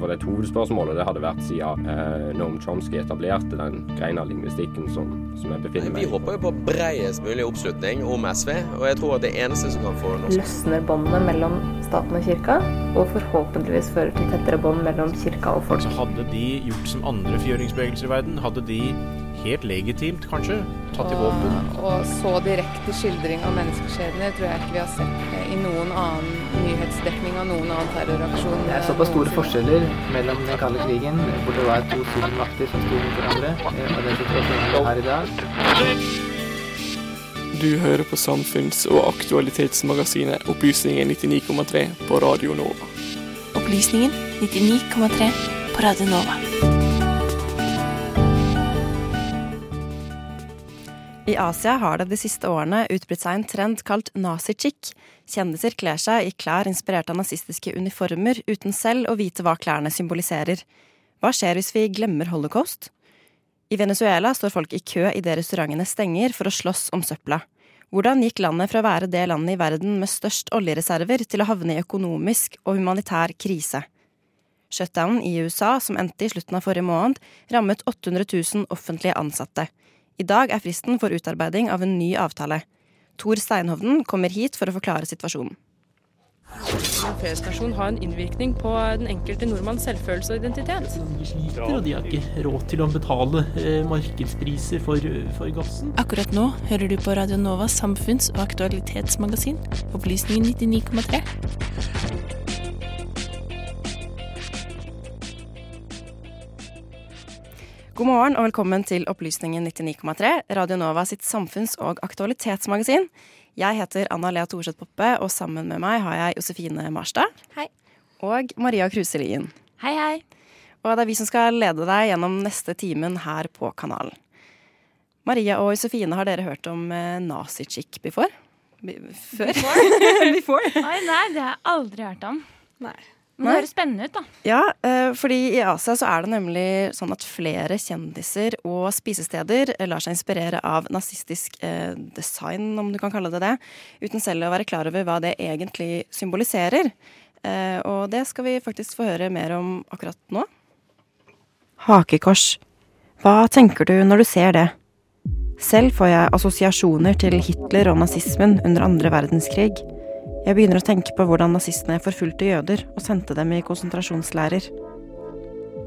For det hovedspørsmålet det hadde vært siden eh, Noam Chomsky etablerte den greina lingvistikken som, som jeg befinner meg i. Vi håper jo på breiest mulig oppslutning om SV, og jeg tror at det eneste som kan få norsk Løsner båndene mellom staten og kirka, og forhåpentligvis fører til tettere bånd mellom kirka og folk. Så hadde de gjort som andre fjøringsbevegelser i verden, hadde de helt legitimt, kanskje, tatt i våpen. Og så direkte skildring av menneskeskjebner tror jeg ikke vi har sett i noen annen nyhetsdekning av noen annen terroraksjon. Det er såpass store forskjeller mellom den kalde krigen, hvor det var to supermakter som sto mot hverandre, og den situasjonen vi har i dag. Du hører på samfunns- og aktualitetsmagasinet Opplysningen 99,3 på Radio Nova. Opplysningen 99,3 på Radio Nova. I Asia har det de siste årene utbredt seg en trend kalt nazi-chic. Kjendiser kler seg i klær inspirert av nazistiske uniformer, uten selv å vite hva klærne symboliserer. Hva skjer hvis vi glemmer holocaust? I Venezuela står folk i kø idet restaurantene stenger for å slåss om søpla. Hvordan gikk landet fra å være det landet i verden med størst oljereserver til å havne i økonomisk og humanitær krise? Shutdownen i USA, som endte i slutten av forrige måned, rammet 800 000 offentlige ansatte. I dag er fristen for utarbeiding av en ny avtale. Tor Steinhovden kommer hit for å forklare situasjonen. En feriestasjon har en innvirkning på den enkelte nordmanns selvfølelse og identitet. De sliter, og de har ikke råd til å betale eh, markedspriser for, for, gassen. Akkurat nå hører du på Radio Novas samfunns- og aktualitetsmagasin, Opplysningen 99,3. God morgen og velkommen til Opplysningen 99,3, Radio Nova sitt samfunns- og aktualitetsmagasin. Jeg heter Anna Lea Thorseth Poppe, og sammen med meg har jeg Josefine Marstad. Hei. Og Maria Kruselien. Hei, hei. Og det er vi som skal lede deg gjennom neste timen her på kanalen. Maria og Josefine, har dere hørt om eh, nazi-chick before? Før? Before? before? Oi, nei, det har jeg aldri hørt om. Nei. Men det høres spennende ut, da. Ja, eh, fordi i Asia så er det nemlig sånn at flere kjendiser og spisesteder lar seg inspirere av nazistisk eh, design, om du kan kalle det det, uten selv å være klar over hva det egentlig symboliserer. Eh, og det skal vi faktisk få høre mer om akkurat nå. Hakekors. Hva tenker du når du ser det? Selv får jeg assosiasjoner til Hitler og nazismen under andre verdenskrig. Jeg begynner å tenke på hvordan nazistene forfulgte jøder og sendte dem i konsentrasjonslærer.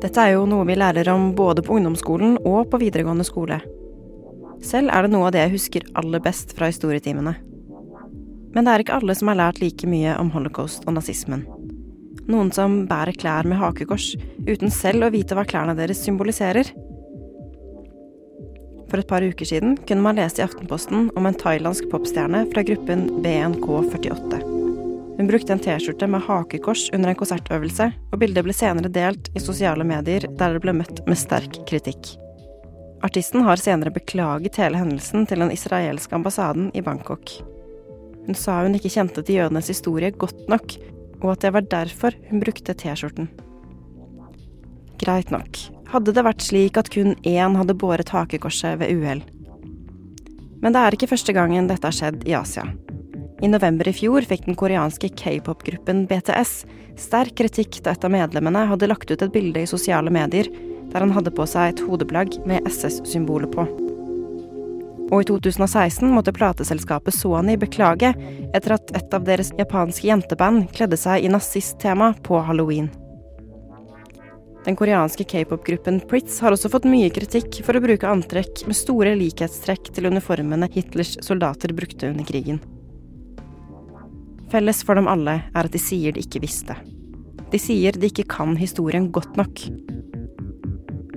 Dette er jo noe vi lærer om både på ungdomsskolen og på videregående skole. Selv er det noe av det jeg husker aller best fra historietimene. Men det er ikke alle som har lært like mye om holocaust og nazismen. Noen som bærer klær med hakekors uten selv å vite hva klærne deres symboliserer. For et par uker siden kunne man lese i Aftenposten om en thailandsk popstjerne fra gruppen BNK48. Hun brukte en T-skjorte med hakekors under en konsertøvelse, og bildet ble senere delt i sosiale medier der det ble møtt med sterk kritikk. Artisten har senere beklaget hele hendelsen til den israelske ambassaden i Bangkok. Hun sa hun ikke kjente til jødenes historie godt nok, og at det var derfor hun brukte T-skjorten. Greit nok, hadde det vært slik at kun én hadde båret hakekorset ved uhell. Men det er ikke første gangen dette har skjedd i Asia. I november i fjor fikk den koreanske k-pop-gruppen BTS sterk kritikk da et av medlemmene hadde lagt ut et bilde i sosiale medier der han hadde på seg et hodeplagg med SS-symbolet på. Og i 2016 måtte plateselskapet Sony beklage etter at et av deres japanske jenteband kledde seg i nazisttema på halloween. Den koreanske k-pop-gruppen Pritz har også fått mye kritikk for å bruke antrekk med store likhetstrekk til uniformene Hitlers soldater brukte under krigen. Felles for dem alle er at de sier de ikke visste. De sier de ikke kan historien godt nok.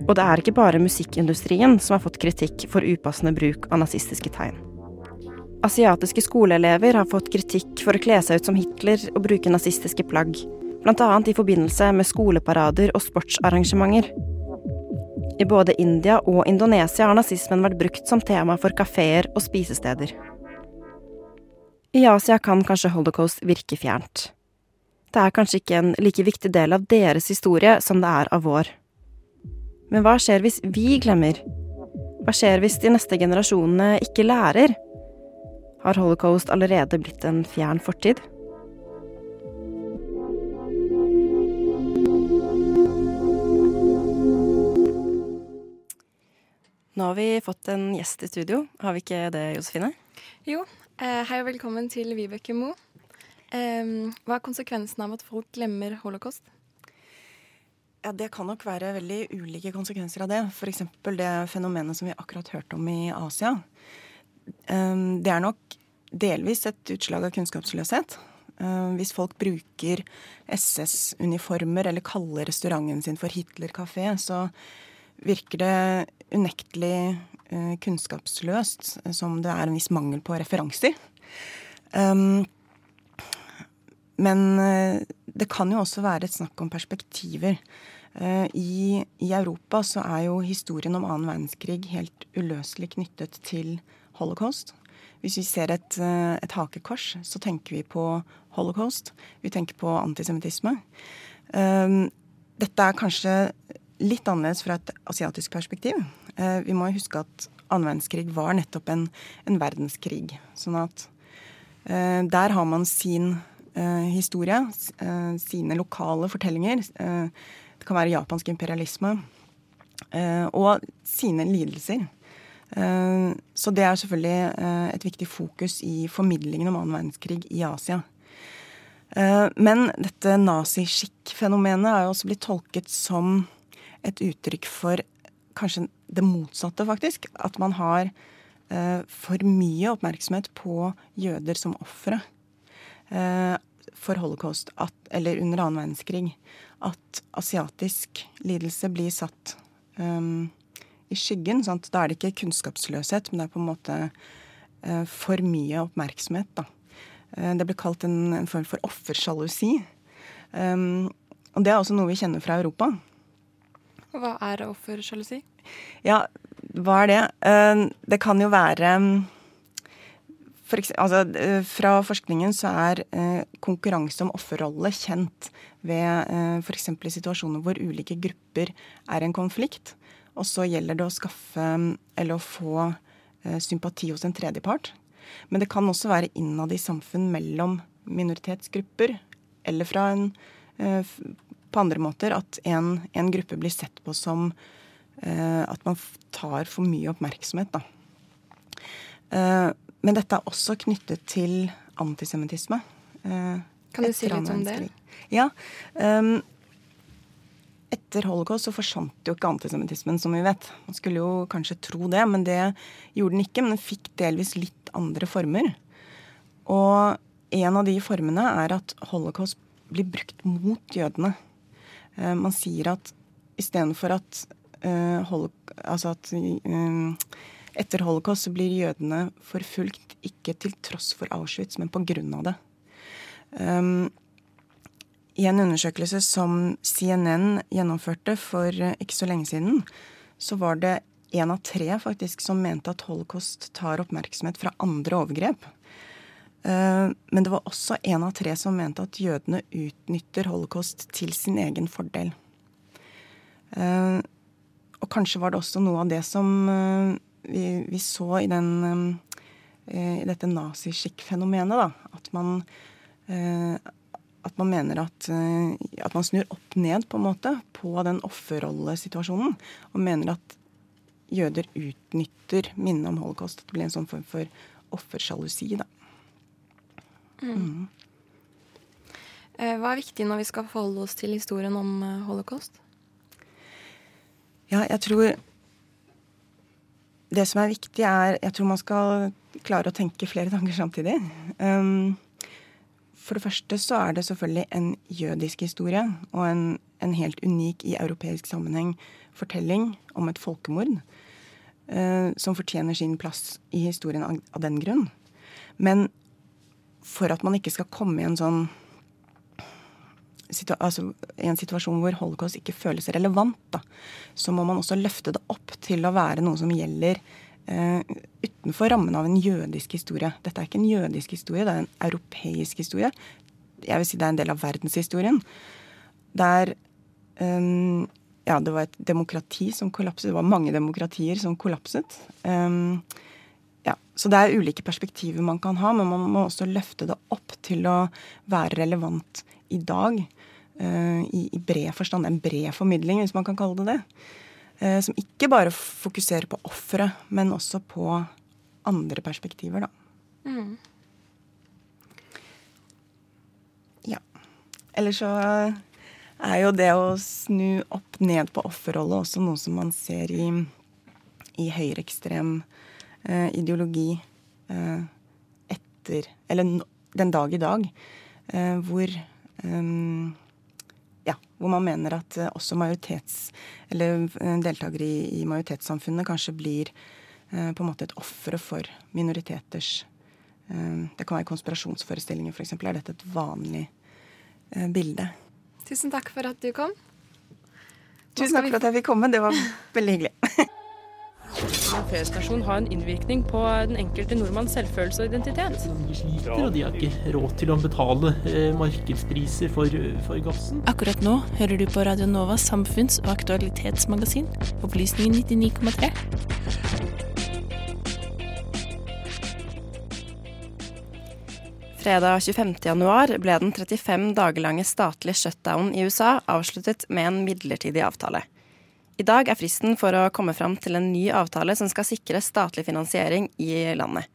Og det er ikke bare musikkindustrien som har fått kritikk for upassende bruk av nazistiske tegn. Asiatiske skoleelever har fått kritikk for å kle seg ut som Hitler og bruke nazistiske plagg, bl.a. i forbindelse med skoleparader og sportsarrangementer. I både India og Indonesia har nazismen vært brukt som tema for kafeer og spisesteder. I Asia kan kanskje holocaust virke fjernt. Det er kanskje ikke en like viktig del av deres historie som det er av vår. Men hva skjer hvis vi glemmer? Hva skjer hvis de neste generasjonene ikke lærer? Har holocaust allerede blitt en fjern fortid? Nå har vi fått en gjest i studio, har vi ikke det, Josefine? Jo. Eh, hei og velkommen til Vibeke Mo. Hva er konsekvensen av at folk glemmer holocaust? Ja, Det kan nok være veldig ulike konsekvenser av det. F.eks. det fenomenet som vi akkurat hørte om i Asia. Det er nok delvis et utslag av kunnskapsløshet. Hvis folk bruker SS-uniformer eller kaller restauranten sin for Hitler kafé, så virker det unektelig uh, kunnskapsløst, som det er en viss mangel på referanser. Um, men uh, det kan jo også være et snakk om perspektiver. I, I, Europa så er jo historien om annen verdenskrig helt uløselig knyttet til holocaust. Hvis vi ser et, et, hakekors, så tenker vi på holocaust. Vi tenker på antisemittisme. Um, dette er kanskje litt annerledes fra et asiatisk perspektiv. Uh, vi må huske at annen verdenskrig var nettopp en, en verdenskrig. Sånn at uh, der har man sin uh, historie, sine lokale fortellinger. det kan være japansk imperialisme. og sine lidelser. Eh, så det er selvfølgelig eh, et viktig fokus i formidlingen om annen verdenskrig i Asia. Eh, men dette naziskikk-fenomenet er jo også blitt tolket som et uttrykk for kanskje det motsatte, faktisk. At man har for mye oppmerksomhet på jøder som ofre for holocaust, at, eller under annen verdenskrig. At asiatisk lidelse blir satt um, i skyggen. Sant? Da er det ikke kunnskapsløshet, men det er på en måte eh, for mye oppmerksomhet. Da. Eh, det blir kalt en, en form for offersjalusi. Um, og det er også noe vi kjenner fra Europa. Hva er offersjalusi? Ja, hva er det? Uh, det kan jo være for eksempel, altså, eh, Fra forskningen så er eh, konkurranse om offerrolle kjent ved eh, f.eks. situasjoner hvor ulike grupper er i en konflikt. Og så gjelder det å skaffe eller å få eh, sympati hos en tredjepart. Men det kan også være innad i samfunn mellom minoritetsgrupper, eller fra en eh, på andre måter at en, en, gruppe blir sett på som eh, at man tar for mye oppmerksomhet. Da. Eh, men dette er også knyttet til antisemittisme. Eh, kan du si litt om det? Ja. Um, etter holocaust så forsvant jo ikke antisemittismen, som vi vet. Man skulle jo kanskje tro det, men det gjorde den ikke. Men den fikk delvis litt andre former. Og en av de formene er at holocaust blir brukt mot jødene. Uh, man sier at istedenfor at, uh, altså at uh, etter holocaust så blir jødene forfulgt ikke til tross for Auschwitz, men på grunn av det. Um, i en undersøkelse som CNN gjennomførte for eh, ikke så lenge siden, så var det én av tre faktisk som mente at holocaust tar oppmerksomhet fra andre overgrep. Eh, men det var også én av tre som mente at jødene utnytter holocaust til sin egen fordel. Eh, og kanskje var det også noe av det som vi, vi så i, den, i dette naziskikk-fenomenet. At man at man mener at, eh, at, man snur opp ned på en måte på den offerrollesituasjonen. Og mener at jøder utnytter minnet om holocaust. At Det blir en sånn form for offersjalusi, da. Mm. Eh, hva er viktig når vi skal forholde oss til historien om eh, holocaust? Ja, jeg tror Det som er viktig, er Jeg tror man skal klare å tenke flere tanker samtidig. Um, for det første så er det selvfølgelig en jødisk historie og en, en helt unik i europeisk sammenheng fortelling om et folkemord uh, som fortjener sin plass i historien av, av, den grunn. Men for at man ikke skal komme i en sånn altså, i en situasjon hvor holocaust ikke føles relevant, da, så må man også løfte det opp til å være noe som gjelder uh, utenfor rammen av en jødisk historie. Dette er ikke en jødisk historie, det er en europeisk historie. Jeg vil si det er en del av verdenshistorien. Der um, ja, det var et demokrati som kollapset. Det var mange demokratier som kollapset. Um, så det er ulike perspektiver man kan ha, men man må også løfte det opp til å være relevant i dag. Uh, i, i, bred forstand. En bred formidling, hvis man kan kalle det det. Uh, som ikke bare fokuserer på offeret, men også på andre perspektiver, da. Mm. Ja. Eller så er jo det å snu opp ned på offerrollet også noe som man ser i, i høyreekstrem eh, ideologi eh, etter Eller den dag i dag, eh, hvor eh, ja, hvor man mener at eh, også majoritets... Eller eh, deltakere i, i majoritetssamfunnet kanskje blir eh, på en måte et offer for minoriteters eh, Det kan være konspirasjonsforestillinger, f.eks. Er dette et vanlig eh, bilde? Tusen takk for at du kom. Tusen takk for at jeg fikk komme. Det var veldig hyggelig. En feriestasjon har en innvirkning på den enkelte nordmanns selvfølelse og identitet. De sliter, og de har ikke råd til å betale eh, markedspriser for, for gassen. Akkurat nå hører du på Radio Novas samfunns- og aktualitetsmagasin, Opplysningen 99,3. Fredag 25. januar ble den 35 dager lange statlige shutdown i USA avsluttet med en midlertidig avtale. I dag er fristen for å komme fram til en ny avtale som skal sikre statlig finansiering i landet.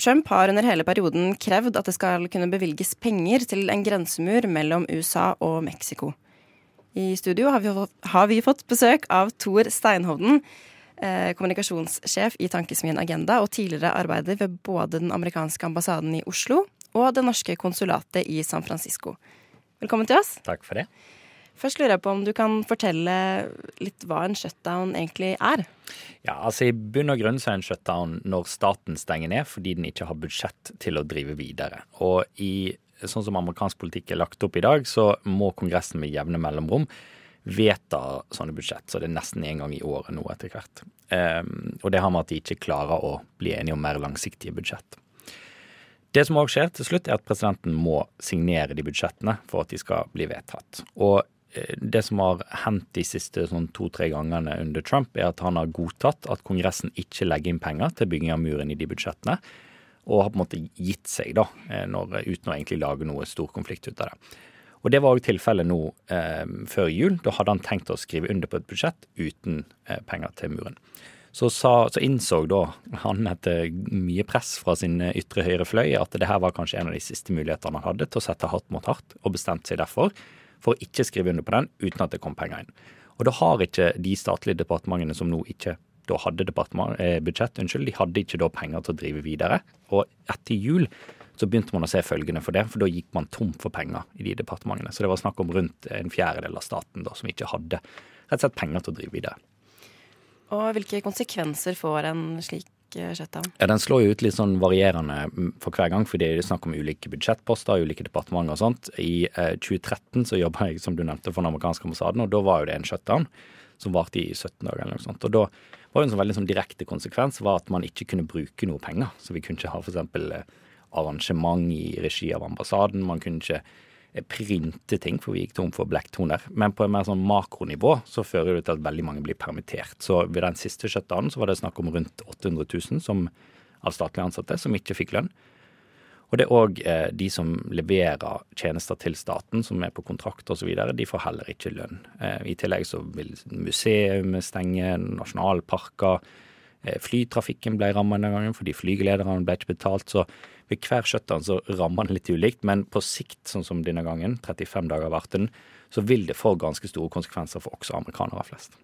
Trump har under hele perioden krevd at det skal kunne bevilges penger til en grensemur mellom USA og Mexico. I studio har vi, har vi fått besøk av Tor Steinhovden, eh, kommunikasjonssjef i Tankesmien Agenda og tidligere arbeider ved både den amerikanske ambassaden i Oslo og det norske konsulatet i San Francisco. Velkommen til oss. Takk for det. Først lurer jeg på om du kan fortelle litt hva en shutdown egentlig er? Ja, altså I bunn og grunn så er en shutdown når staten stenger ned fordi den ikke har budsjett til å drive videre. Og i sånn som amerikansk politikk er lagt opp i dag, så må Kongressen med jevne mellomrom vedta sånne budsjett. Så det er nesten én gang i året nå etter hvert. Um, og det har med at de ikke klarer å bli enige om mer langsiktige budsjett. Det som òg skjer til slutt, er at presidenten må signere de budsjettene for at de skal bli vedtatt. Og det som har hendt de siste sånn to-tre gangene under Trump, er at han har godtatt at Kongressen ikke legger inn penger til bygging av muren i de budsjettene, og har på en måte gitt seg, da, eh, når, uten å egentlig lage noe stor konflikt ut av det. Og det var òg tilfellet nå eh, før jul. Da hadde han tenkt å skrive under på et budsjett uten eh, penger til muren. Så, sa, så innså da han etter mye press fra sin ytre høyre fløy at det her var kanskje en av de siste mulighetene han hadde til å sette hardt mot hardt, og bestemte seg derfor for å ikke skrive under på den uten at det kom penger inn. Og da har ikke de statlige departementene som nå ikke da hadde eh, budsjett, unnskyld, de hadde ikke da penger til å drive videre. Og etter jul så begynte man å se følgene for det, for da gikk man tom for penger i de departementene. Så det var snakk om rundt en fjerdedel av staten da som ikke hadde rett og slett penger til å drive videre. Og hvilke konsekvenser får en slik eh, shutdown? Ja, Den slår jo ut litt sånn varierende mm, for hver gang, fordi det er snakk om ulike budsjettposter, ulike departementer og sånt. I eh, 2013 så jobba jeg, som du nevnte, for den amerikanske ambassaden, og da var jo det en shutdown som varte i 17 dager eller noe sånt. Og da var jo en sånn veldig sånn direkte konsekvens var at man ikke kunne bruke noe penger. Så vi kunne ikke ha f.eks. arrangement i regi av ambassaden. Man kunne ikke eh, printe ting, for vi gikk tom for blekktoner. Men på et mer sånn makronivå så fører det til at veldig mange blir permittert. Så ved den siste shutdownen så var det snakk om rundt 800 000 som, av statlige ansatte som ikke fikk lønn. Og det er òg eh, de som leverer tjenester til staten, som er på kontrakt osv., de får heller ikke lønn. Eh, I tillegg så vil museum stenge, nasjonalparker. Eh, flytrafikken ble rammet denne gangen fordi flygelederne ble ikke betalt. Så ved hver shutdown så rammer den litt ulikt, men på sikt, sånn som denne gangen, 35 dager varte den, så vil det få ganske store konsekvenser for også amerikanere flest.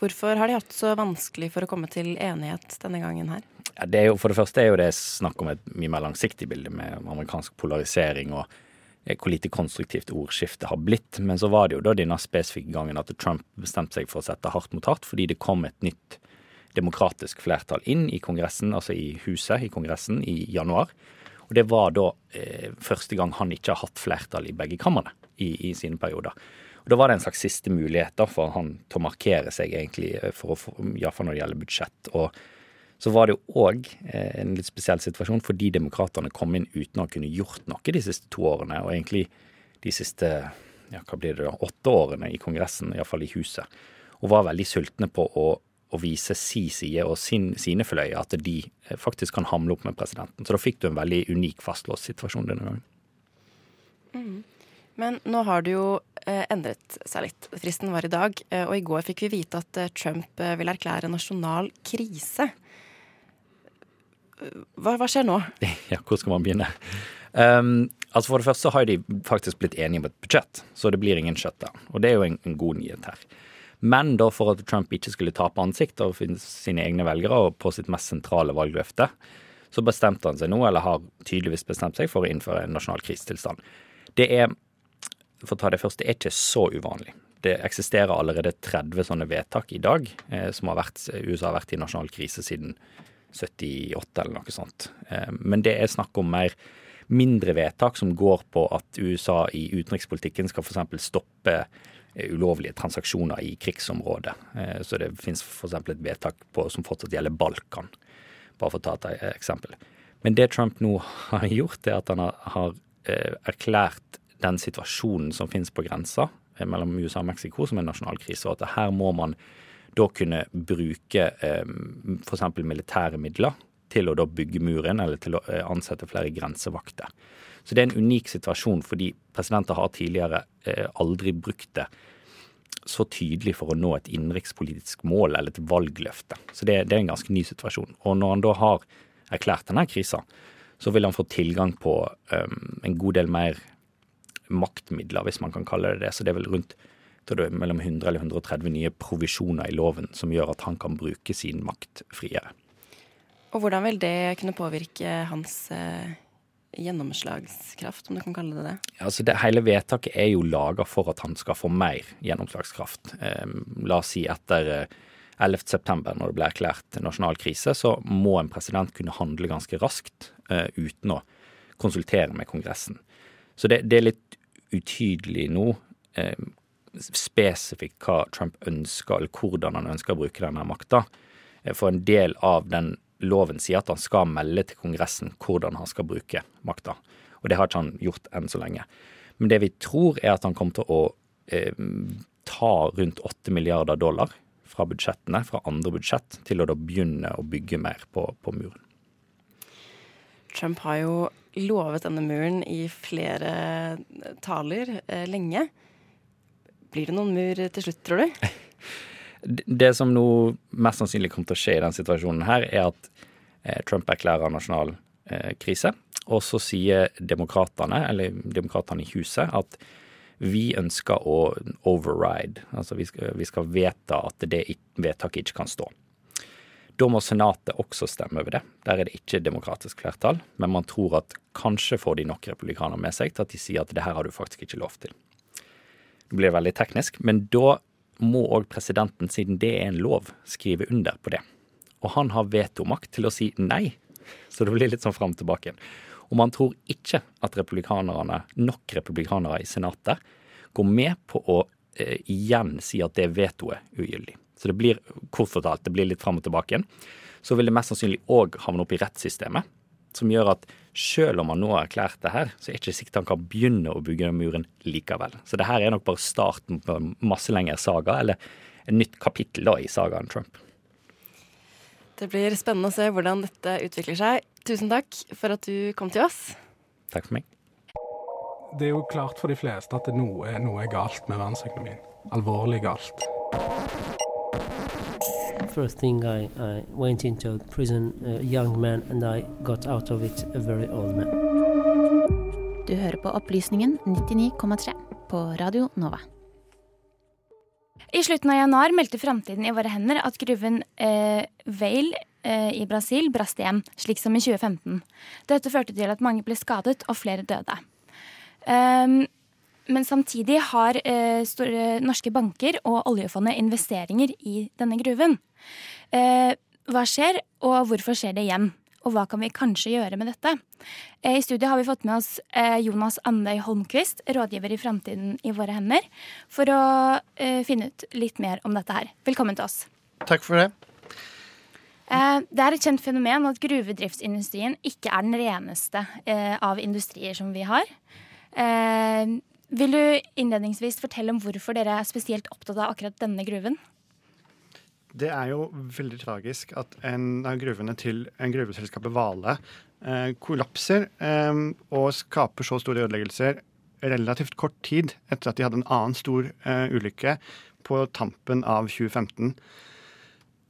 Hvorfor har de hatt så vanskelig for å komme til enighet denne gangen her? Ja, det er jo, for det første er jo det snakk om et mye mer langsiktig bilde med amerikansk polarisering og eh, hvor lite konstruktivt ordskiftet har blitt. Men så var det jo da denne spesifikke gangen at Trump bestemte seg for å sette hardt mot hardt, fordi det kom et nytt demokratisk flertall inn i Kongressen, altså i huset i Kongressen, i januar. Og det var da eh, første gang han ikke har hatt flertall i begge kamrene i, i sine perioder. Og Da var det en slags siste mulighet da for han til å markere seg, egentlig, eh, for å, iallfall når det gjelder budsjett. og så var det jo òg eh, en litt spesiell situasjon fordi demokratene kom inn uten å kunne gjort noe de siste to årene, og egentlig de siste ja, hva blir det da, åtte årene i Kongressen, iallfall i huset, og var veldig sultne på å, å vise si side og sin, sine fløyer, at de eh, faktisk kan hamle opp med presidenten. Så da fikk du en veldig unik fastlåst situasjon denne gangen. Mm. Men nå har du jo eh, endret seg litt. Fristen var i dag, eh, og i går fikk vi vite at Trump vil erklære nasjonal krise. Hva, hva skjer nå? Ja, hvor skal man begynne? Um, altså For det første så har de faktisk blitt enige om et budsjett, så det blir ingen shutdown. Og det er jo en, en god nyhet her. Men da for at Trump ikke skulle tape ansikt overfor sine egne velgere og på sitt mest sentrale valgløfte, så bestemte han seg nå, eller har tydeligvis bestemt seg, for å innføre en nasjonal krisetilstand. Det er, for å ta det først, det er ikke så uvanlig. Det eksisterer allerede 30 sånne vedtak i dag eh, som har vært, USA har vært i nasjonal krise siden 78 eller noe sånt. Eh, men det er snakk om mer mindre vedtak som går på at USA i utenrikspolitikken skal f.eks. stoppe ulovlige transaksjoner i krigsområdet. Eh, Så det finnes f.eks. et vedtak på, som fortsatt gjelder Balkan, bare for å ta et eksempel. Men det Trump nå har gjort, er at han har, eh, erklært den situasjonen som finnes på grensa eh, mellom USA og Mexico som en nasjonal krise, og at her må man da kunne bruke eh, f.eks. militære midler til å da bygge muren, eller til å eh, ansette flere grensevakter. Så det er en unik situasjon, fordi presidenter har tidligere eh, aldri brukt det så tydelig for å nå et innenrikspolitisk mål eller et valgløfte. Så det, det, er en ganske ny situasjon. Og når han da har erklært denne krisa, så vil han få tilgang på um, en god del mer maktmidler, hvis man kan kalle det det. Så det er vel rundt det er mellom 100 eller 130 nye provisjoner i loven som gjør at han kan bruke sin makt friere. Og hvordan vil det kunne påvirke hans eh, gjennomslagskraft, om du kan kalle det det? Altså det hele vedtaket er jo laga for at han skal få mer gjennomslagskraft. Eh, la oss si etter eh, 11.9, når det ble erklært nasjonal krise, så må en president kunne handle ganske raskt eh, uten å konsultere med Kongressen. Så det, det er litt utydelig nå eh, spesifikt hva Trump ønsker, eller hvordan han ønsker å bruke denne makta. Eh, for en del av den loven sier at han skal melde til Kongressen hvordan han skal bruke makta. Og det har ikke han gjort enn så lenge. Men det vi tror, er at han kommer til å eh, ta rundt 8 milliarder dollar fra budsjettene, fra andre budsjett, til å da begynne å bygge mer på, på muren. Trump har jo lovet denne muren i flere taler eh, lenge. Blir det noen mur til slutt, tror du? Det som nå mest sannsynlig kommer til å skje i denne situasjonen her, er at eh, Trump erklærer nasjonal eh, krise. Og så sier demokratene, eller demokratene i huset, at vi ønsker å override. Altså vi skal, vi vedta at det vedtaket ikke kan stå. Da må Senatet også stemme over det. Der er det ikke demokratisk flertall, men man tror at kanskje får de nok republikanere med seg til at de sier at det her har du faktisk ikke lov til. Det blir veldig teknisk, men da må òg presidenten, siden det er en lov, skrive under på det. Og han har vetomakt til å si nei. Så det blir litt sånn fram tilbake. Og man tror ikke at republikanerne, nok republikanere i Senatet går med på å eh, igjen si at det vetoet er ugyldig. Så det blir kort fortalt, det blir litt fram og tilbake igjen. Så vil det mest sannsynlig òg havne opp i rettssystemet, som gjør at selv om han nå har erklært det her, så er det ikke sikkert han kan begynne å bygge den muren likevel. Så det her er nok bare starten på en masse lengre saga, eller et nytt kapittel da i sagaen Trump. Det blir spennende å se hvordan dette utvikler seg. Tusen takk for at du kom til oss. Takk for meg. Det er jo klart for de fleste at noe, noe er galt med verdensøkonomien. Alvorlig galt. First thing I, I went into prison a young man and I got out of it a very old man. Du hører på Opplysningen 99,3 på Radio Nova. I slutten av januar meldte Framtiden i våre hender at gruven eh, Vale eh, i Brasil brast igjen, slik som i 2015. Dette førte til at mange ble skadet og flere døde. Um, men samtidig har eh, store norske banker og oljefondet investeringer i denne gruven. Eh, hva skjer, og hvorfor skjer det igjen? Og hva kan vi kanskje gjøre med dette? Eh, I studiet har vi fått med oss eh, Jonas Andøy Holmquist, rådgiver i Framtiden i våre hender, for å eh, finne ut litt mer om dette her. Velkommen til oss. Takk for det. Eh, det er et kjent fenomen at gruvedriftsindustrien ikke er den reneste av industrier som vi har. Vil du innledningsvis fortelle om hvorfor dere er spesielt opptatt av akkurat denne gruven? Det er jo veldig tragisk at en av gruvene til en gruveselskapet Vale eh, kollapser eh, og skaper så store ødeleggelser relativt kort tid etter at de hadde en annen stor eh, ulykke på tampen av 2015.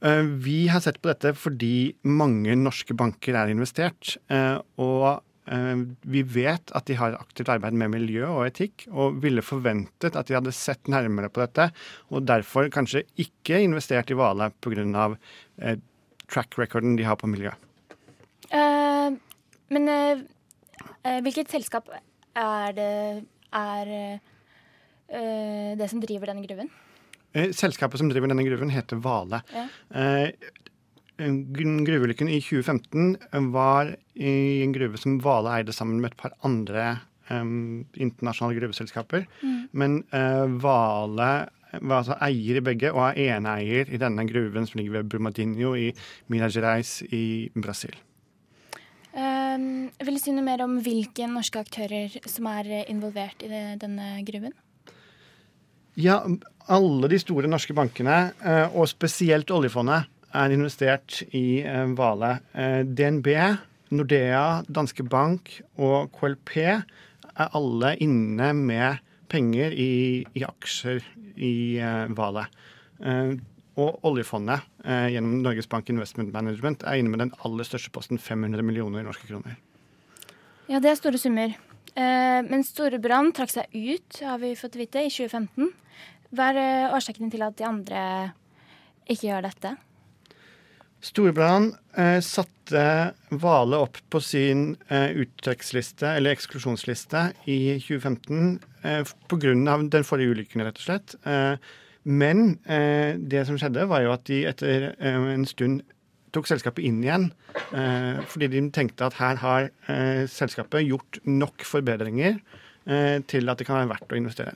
Eh, vi har sett på dette fordi mange norske banker er investert. eh, og vi vet at de har aktivt arbeid med miljø og etikk, og ville forventet at de hadde sett nærmere på dette, og derfor kanskje ikke investert i Vale pga. Eh, track recorden de har på miljø. Uh, men uh, eh, hvilket selskap er det er eh, det som driver denne gruven? Eh, Selskapet som driver denne gruven, heter Vale. Ja. Gru- Gruveulykken i 2015 var i en gruve som Vale eide sammen med et par andre um, internasjonale gruveselskaper. Mm. Men uh, Vale var altså eier i begge, og er eneeier i denne gruven som ligger ved Brumadinho i Minas Gerais i Brasil. Um, vil du si noe mer om hvilke norske aktører som er involvert i det, denne gruven? Ja, alle de store norske bankene, eh, og spesielt oljefondet, er investert i eh, Vale. Eh, DNB, Nordea, Danske Bank og KLP er alle inne med penger i, i aksjer i eh, Vale. Og oljefondet, gjennom Norges Bank Investment Management, er inne med den aller største posten, 500 millioner norske kroner. Ja, det er store summer. Men Storebrand trakk seg ut, har vi fått vite, i 2015. Hva er årsakene årsaken til at de andre ikke gjør dette? Storebrand eh, satte Hvale opp på sin eh, uttrekksliste, eller eksklusjonsliste, i 2015 eh, pga. den forrige ulykken, rett og slett. Eh, men eh, det som skjedde, var jo at de etter eh, en stund tok selskapet inn igjen. Eh, fordi de tenkte at her har selskapet gjort nok forbedringer til at det kan være verdt å investere.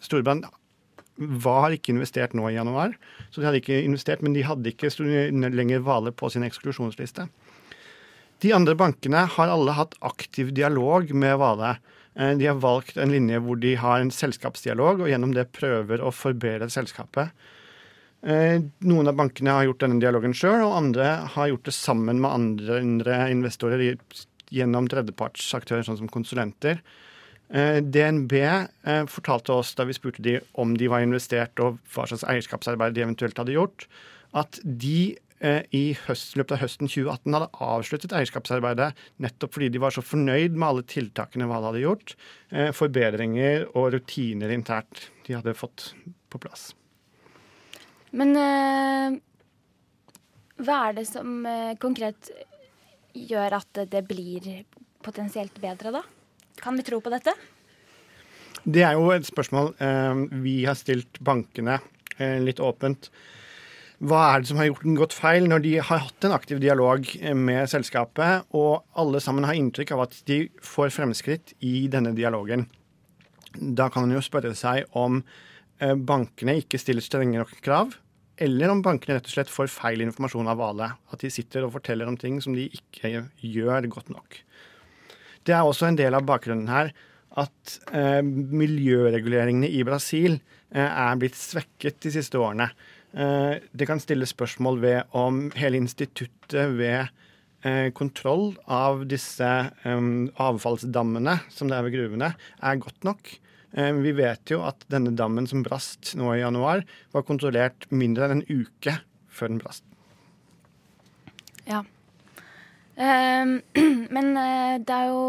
Storebrand var ikke investert nå i januar, så de hadde ikke investert, men de hadde ikke lenger Vale på sin eksklusjonsliste. De andre bankene har alle hatt aktiv dialog med Vale. Eh, De har valgt en linje hvor de har en selskapsdialog, og gjennom det prøver å forbedre selskapet. Eh, Noen av bankene har gjort denne dialogen sjøl, og andre har gjort det sammen med andre investorer gjennom tredjepartsaktører, sånn som konsulenter. Eh, DNB eh, fortalte oss da vi spurte de om de var investert og hva slags eierskapsarbeid de eventuelt hadde gjort, at de eh, i høst, løpet av høsten 2018 hadde avsluttet eierskapsarbeidet nettopp fordi de var så fornøyd med alle tiltakene Vale hadde gjort, forbedringer og rutiner internt de hadde fått på plass. Men hva er det som konkret gjør at det blir potensielt bedre, da? Kan vi tro på dette? Det er jo et spørsmål eh, vi har stilt bankene eh, litt åpent. Hva er det som har gjort den gått feil, når de har hatt en aktiv dialog eh, med selskapet, og alle sammen har inntrykk av at de får fremskritt i denne dialogen? Da kan man jo spørre seg om eh, bankene ikke stiller strenge nok krav, eller om bankene rett og slett får feil informasjon av Vale. At de sitter og forteller om ting som de ikke gjør godt nok. Det er også en del av bakgrunnen her at eh, miljøreguleringene i Brasil eh, er blitt svekket de siste årene. Eh, det kan stilles spørsmål ved om hele instituttet ved eh, kontroll av disse eh, avfallsdammene som det er ved gruvene, er godt nok. Eh, vi vet jo at denne dammen som brast nå i januar, var kontrollert mindre enn en uke før den brast. Ja. Ehm, men eh, det er jo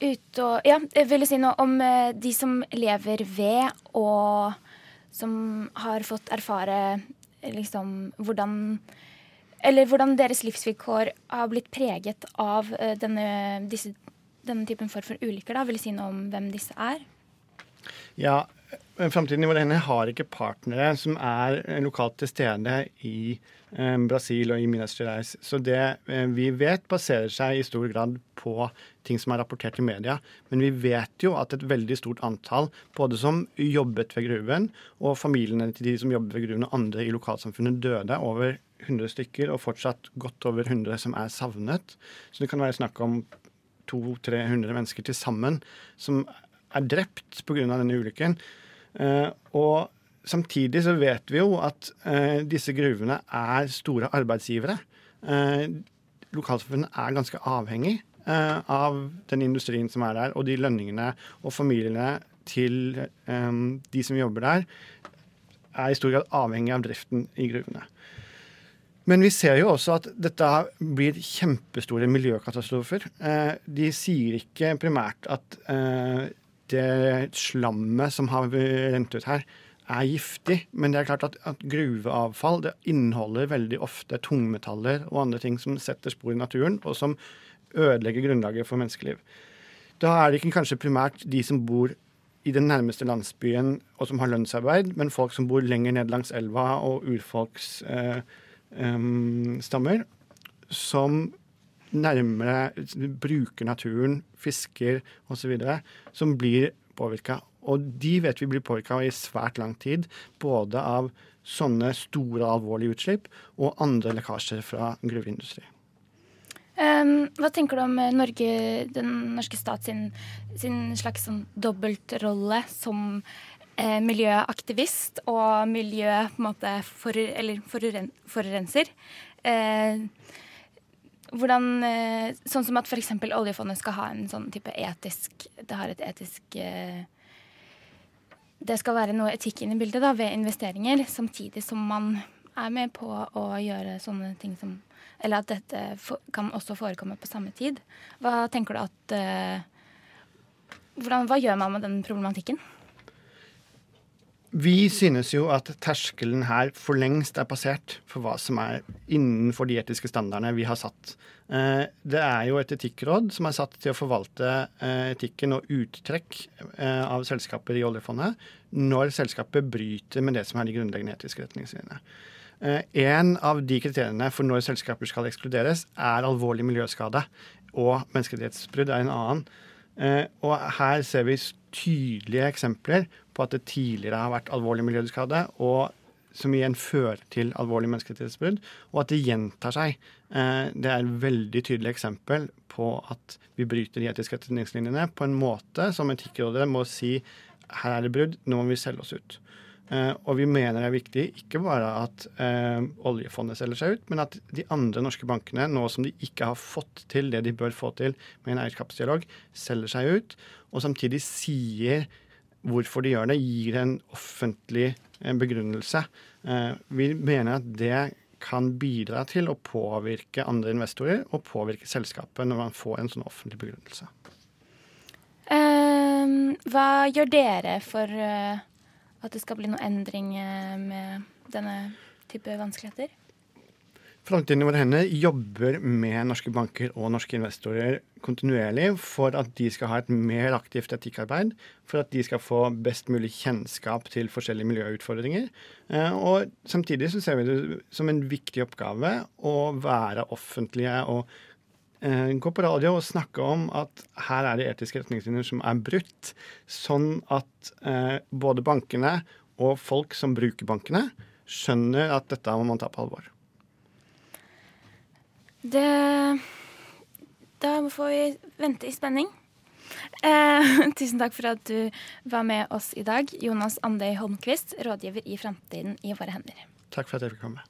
ute og Ja, jeg ville si noe om eh, de som lever ved, og som har fått erfare liksom hvordan Eller hvordan deres livsvilkår har blitt preget av eh, denne, disse, denne typen form for ulykker. da. Vil du si noe om hvem disse er? Ja, Framtiden i hender har ikke partnere som er eh, lokalt til stede i eh, Brasil og i Minas Gerais. Så det eh, vi vet, baserer seg i stor grad på ting som er rapportert i media. Men vi vet jo at et veldig stort antall, både som jobbet ved gruven, og familiene til de som jobbet ved gruven og andre i lokalsamfunnet, døde. Over 100 stykker, og fortsatt godt over 100 som er savnet. Så det kan være snakk om 200-300 mennesker til sammen som er drept pga. denne ulykken. Eh, og samtidig så vet vi jo at eh, disse gruvene er store arbeidsgivere. Eh, lokalsamfunnet er ganske avhengig av den industrien som er der, og de lønningene og familiene til de som jobber der, er i stor grad avhengig av driften i gruvene. Men vi ser jo også at dette blir kjempestore miljøkatastrofer. De sier ikke primært at eh, det slammet som har rent ut her, er giftig. Men det er klart at, at gruveavfall inneholder veldig ofte tungmetaller og andre ting som setter spor i naturen, og som ødelegger grunnlaget for menneskeliv. Da er det ikke kanskje primært de som bor i den nærmeste landsbyen og som har lønnsarbeid, men folk som bor lenger ned langs elva og urfolks eh, eh, stammer, som nærmere bruker naturen, fisker osv., som blir påvirka. Og de vet vi blir påvirka i svært lang tid, både av sånne store, alvorlige utslipp og andre lekkasjer fra gruveindustri. Um, hva tenker du om eh, Norge, den norske stat sin, sin slags sånn dobbeltrolle som eh, miljøaktivist og miljø på en måte for, eller foruren, forurenser? Eh, hvordan, eh, sånn som at f.eks. oljefondet skal ha en sånn type etisk Det har et etisk eh, Det skal være noe etikk inn i bildet da, ved investeringer, samtidig som man er med på å gjøre sånne ting som Eller at dette kan også forekomme på samme tid. Hva tenker du at eh, hvordan, Hva gjør man med den problematikken? Vi synes jo at terskelen her for lengst er passert for hva som er innenfor de etiske standardene vi har satt. Eh, det er jo et etikkråd som er satt til å forvalte eh, etikken og uttrekk eh, av selskaper i oljefondet når selskapet bryter med det som er de grunnleggende etiske retningslinjene. En av de kriteriene for når selskaper skal ekskluderes, er alvorlig miljøskade. Og menneskerettighetsbrudd er en annen. Og her ser vi tydelige eksempler at det tidligere har vært alvorlig miljøskade, og som igjen fører til alvorlig menneskerettighetsbrudd, og at det gjentar seg. Det er et veldig tydelig eksempel på at vi bryter de etiske retningslinjene på en måte som Etikkrådet må si her er det brudd, nå må vi selge oss ut. Uh, og vi mener det er viktig ikke bare at uh, oljefondet selger seg ut, men at de andre norske bankene, nå som de ikke har fått til det de bør få til med en eierskapsdialog, selger seg ut, og samtidig sier hvorfor de gjør det, gir en offentlig uh, begrunnelse. vi mener at det kan bidra til å påvirke andre investorer og påvirke selskapet når man får en sånn offentlig begrunnelse. Ehm, hva gjør dere for at det skal bli noe endring med denne type vanskeligheter? Frontlinjen våre hender jobber med norske banker og norske investorer kontinuerlig for at de skal ha et mer aktivt etikkarbeid, for at de skal få best mulig kjennskap til forskjellige miljøutfordringer. Eh, og samtidig så ser vi det som en viktig oppgave å være offentlige og eh, gå på radio og snakke om at her er det etiske retningslinjer som er brutt, sånn at eh, både bankene og folk som bruker bankene, skjønner at dette må man ta på alvor. Det Da får vi vente i spenning. Eh, tusen takk for at du var med oss i dag, Jonas Andøy Holmquist, rådgiver i Framtiden i våre hender. Takk for at jeg fikk komme.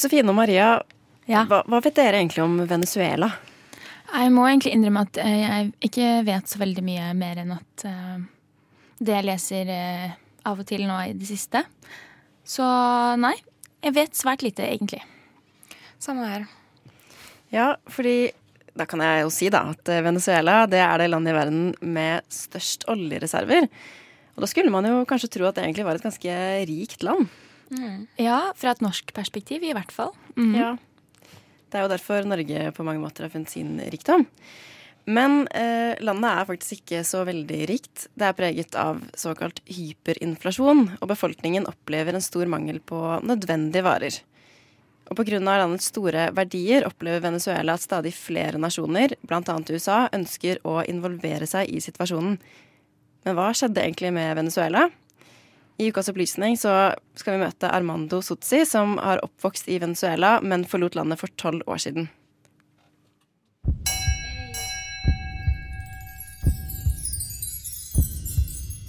Josefine og Maria, ja. hva, hva, vet dere egentlig om Venezuela? Jeg må egentlig innrømme at eh, jeg ikke vet så veldig mye mer enn at uh, det jeg leser uh, av og til nå i det siste. Så nei, jeg vet svært lite, egentlig. Samme her. Ja, fordi da kan jeg jo si da at Venezuela det er det landet i verden med størst oljereserver. Og da skulle man jo kanskje tro at det egentlig var et ganske rikt land. Mm. Ja, fra et norsk perspektiv i hvert fall. Mm. Ja. Det er jo derfor Norge på mange måter har funnet sin rikdom. Men eh, landet er faktisk ikke så veldig rikt. Det er preget av såkalt hyperinflasjon, og befolkningen opplever en stor mangel på nødvendige varer. Og pga. landets store verdier opplever Venezuela at stadig flere nasjoner, bl.a. USA, ønsker å involvere seg i situasjonen. Men hva skjedde egentlig med Venezuela? I ukas opplysning så skal vi møte Armando Sotsi, som har oppvokst i Venezuela, men forlot landet for tolv år siden.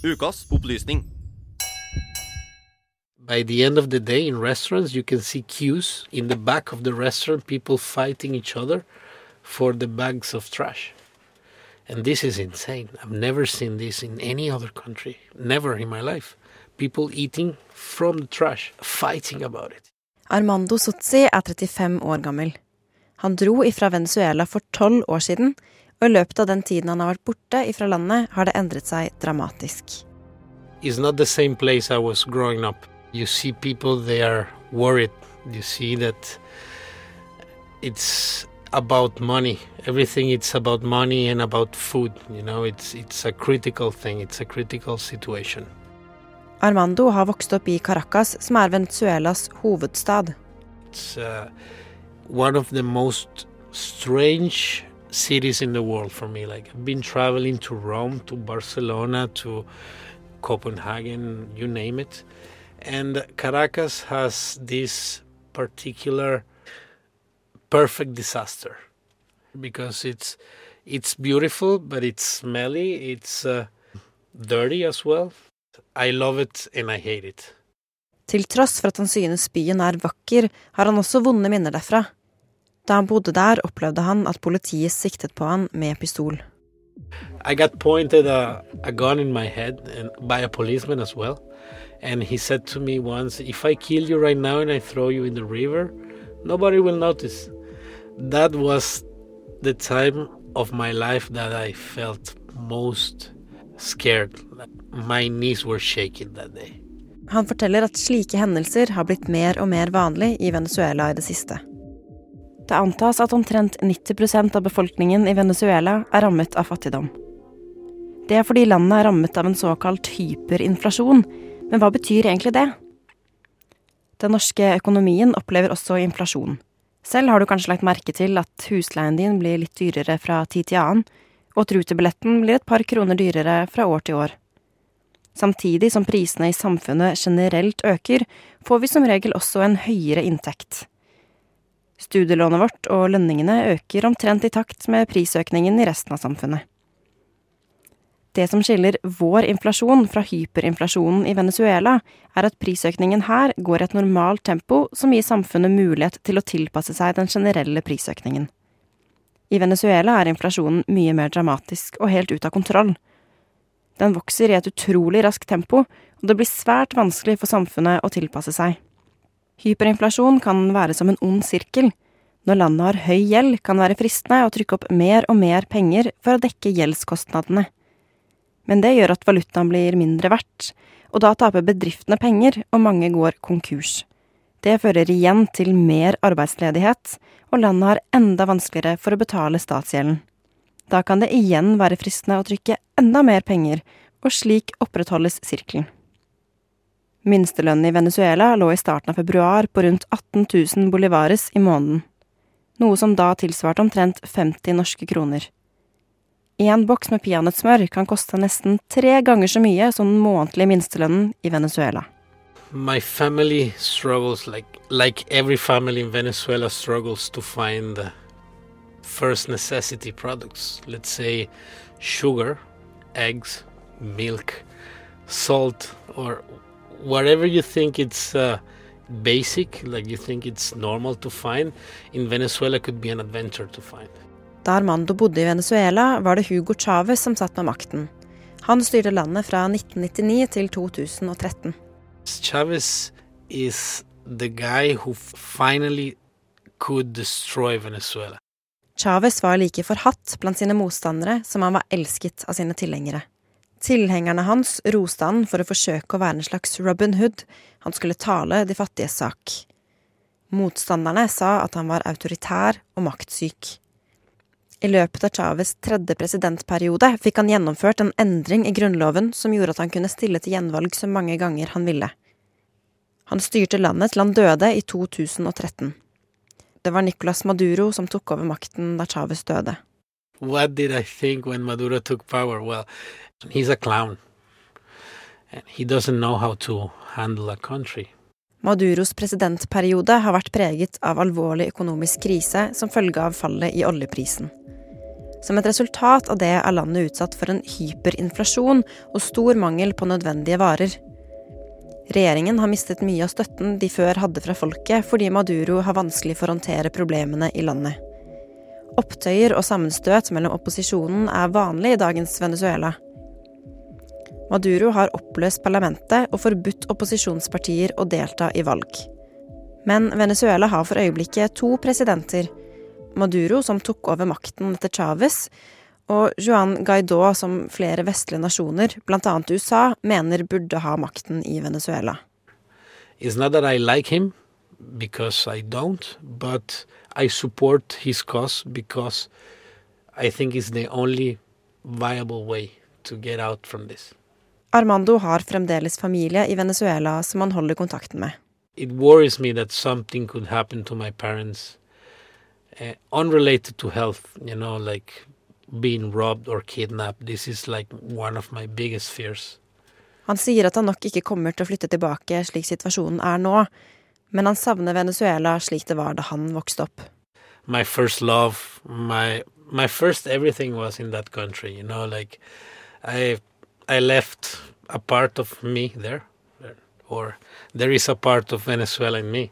Ukas opplysning. By the end of the day in restaurants, you can see queues in the back of the restaurant, people fighting each other for the bags of trash. And this is insane. I've never seen this in any other country, never in my life. People eating from the trash, fighting about it. Armando Sotzi er 35 år gammel. Han dro ifra Venezuela for tolv år siden, og i løpet av den tiden han har vært borte ifra landet, har det endret seg dramatisk. It's not the same place I was growing up. You see people, they are worried. You see that it's about money. Everything it's about money and about food. You know, it's it's a critical thing. It's a critical situation. Armando har vokst opp i Caracas, som er Venezuelas hovedstad. It's uh, one of the most strange cities in the world for me. Like I've been traveling to Rome, to Barcelona, to Copenhagen, you name it. And Caracas has this particular perfect disaster because it's it's beautiful, but it's smelly, it's uh, dirty as well. I love it and I hate it. Til tross for at han synes byen er vakker, har han også vonde minner derfra. Da han bodde der, opplevde han at politiet siktet på han med pistol. I got pointed a, a gun in my head and by a policeman as well. And he said to me once, If I kill you right now and I throw you in the river, nobody will notice. That was the time of my life that I felt most scared. My knees were shaking that day. Han forteller at slike hendelser har blitt mer og mer vanlig i Venezuela i det siste. Det antas at omtrent 90% av befolkningen i Venezuela er rammet av fattigdom. Det er fordi landet er rammet av en såkalt hyperinflasjon. Men hva betyr egentlig det? Den norske økonomien opplever også inflasjon. Selv har du kanskje lagt merke til at husleien din blir litt dyrere fra tid til annen, og at rutebilletten blir et par kroner dyrere fra år til år. Samtidig som prisene i samfunnet generelt øker, får vi som regel også en høyere inntekt. Studielånet vårt og lønningene øker omtrent i takt med prisøkningen i resten av samfunnet. Det som skiller vår inflasjon fra hyperinflasjonen i Venezuela, er at prisøkningen her går i et normalt tempo som gir samfunnet mulighet til å tilpasse seg den generelle prisøkningen. I Venezuela er inflasjonen mye mer dramatisk og helt ut av kontroll. Den vokser i et utrolig raskt tempo, og det blir svært vanskelig for samfunnet å tilpasse seg. Hyperinflasjon kan være som en ond sirkel. Når landet har høy gjeld, kan det være fristende å trykke opp mer og mer penger for å dekke gjeldskostnadene. Men det gjør at valutaen blir mindre verdt, og da taper bedriftene penger, og mange går konkurs. Det fører igjen til mer arbeidsledighet, og landet har enda vanskeligere for å betale statsgjelden. Da kan det igjen være fristende å trykke enda mer penger, og slik opprettholdes sirkelen. Minstelønnen i Venezuela lå i starten av februar på rundt 18 000 bolivares i måneden, noe som da tilsvarte omtrent 50 norske kroner. Én boks med peanøttsmør kan koste nesten tre ganger så mye som den månedlige minstelønnen i Venezuela. My family struggles like like every family in Venezuela struggles to find first necessity products. Let's say sugar, eggs, milk, salt, or whatever you think it's uh, basic, like you think it's normal to find. In Venezuela, could be an adventure to find. Da Armando bodde i Venezuela, var det Hugo Chávez som satt med makten. Han styrte landet fra 1999 til 2013. Chavez is the guy who finally could destroy Venezuela. Chávez var like forhatt blant sine motstandere som han var elsket av sine tilhengere. Tilhengerne hans roste han for å forsøke å være en slags Robin Hood, han skulle tale de fattiges sak. Motstanderne sa at han var autoritær og maktsyk. I løpet av Chávez tredje presidentperiode fikk han gjennomført en endring i grunnloven som gjorde at han kunne stille til gjenvalg så mange ganger han ville. Han styrte landet til han døde i 2013. Det var Nicolas Maduro som tok over makten da Chávez døde. What did I think when Maduro took power? Well, he's a clown. And he doesn't know how to handle a country. Maduros presidentperiode har vært preget av alvorlig økonomisk krise som følge av fallet i oljeprisen. Som et resultat av det er landet utsatt for en hyperinflasjon og stor mangel på nødvendige varer. Regjeringen har mistet mye av støtten de før hadde fra folket, fordi Maduro har vanskelig for å håndtere problemene i landet. Opptøyer og sammenstøt mellom opposisjonen er vanlig i dagens Venezuela. Maduro har oppløst parlamentet og forbudt opposisjonspartier å delta i valg. Men Venezuela har for øyeblikket to presidenter. Maduro, som tok over makten etter Chávez, og Juan Guaidó, som flere vestlige nasjoner, bl.a. USA, mener burde ha makten i Venezuela. It's not that I like him, because I don't, but I support his cause because I think it's the only viable way to get out from this. Armando har fremdeles familie i Venezuela som han holder kontakten med. It worries me that something could happen to my parents uh, unrelated to health, you know, like being robbed or kidnapped. This is like one of my biggest fears. Han sier at han nok ikke kommer til å flytte tilbake slik situasjonen er nå, men han savner Venezuela slik det var da han vokste opp. My first love, my my first everything was in that country, you know, like I I left a part of me there, or there is a part of Venezuela in me.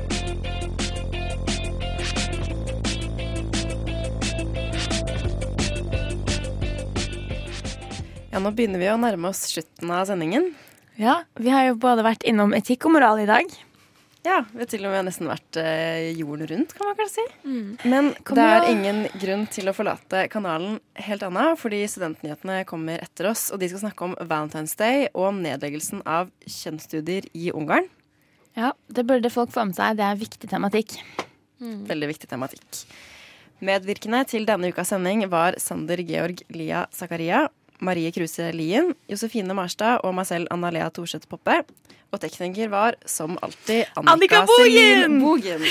nå begynner vi å nærme oss slutten av sendingen. Ja, vi har jo både vært innom etikk og moral i dag. Ja, vi har til og med nesten vært eh, jorden rundt, kan man kanskje si. Mm. Men Kom det er ja. ingen grunn til å forlate kanalen helt anna, fordi studentnyhetene kommer etter oss, og de skal snakke om Valentine's Day og om nedleggelsen av kjønnsstudier i Ungarn. Ja, det burde folk få med seg. Det er viktig tematikk. Veldig viktig tematikk. Medvirkende til denne ukas sending var Sander Georg Lia Zakaria, Marie Kruse Lien, Josefine Marstad og meg selv, Anna Lea Thorseth Poppe. Og tekniker var, som alltid, Annika, Annika! Bogen.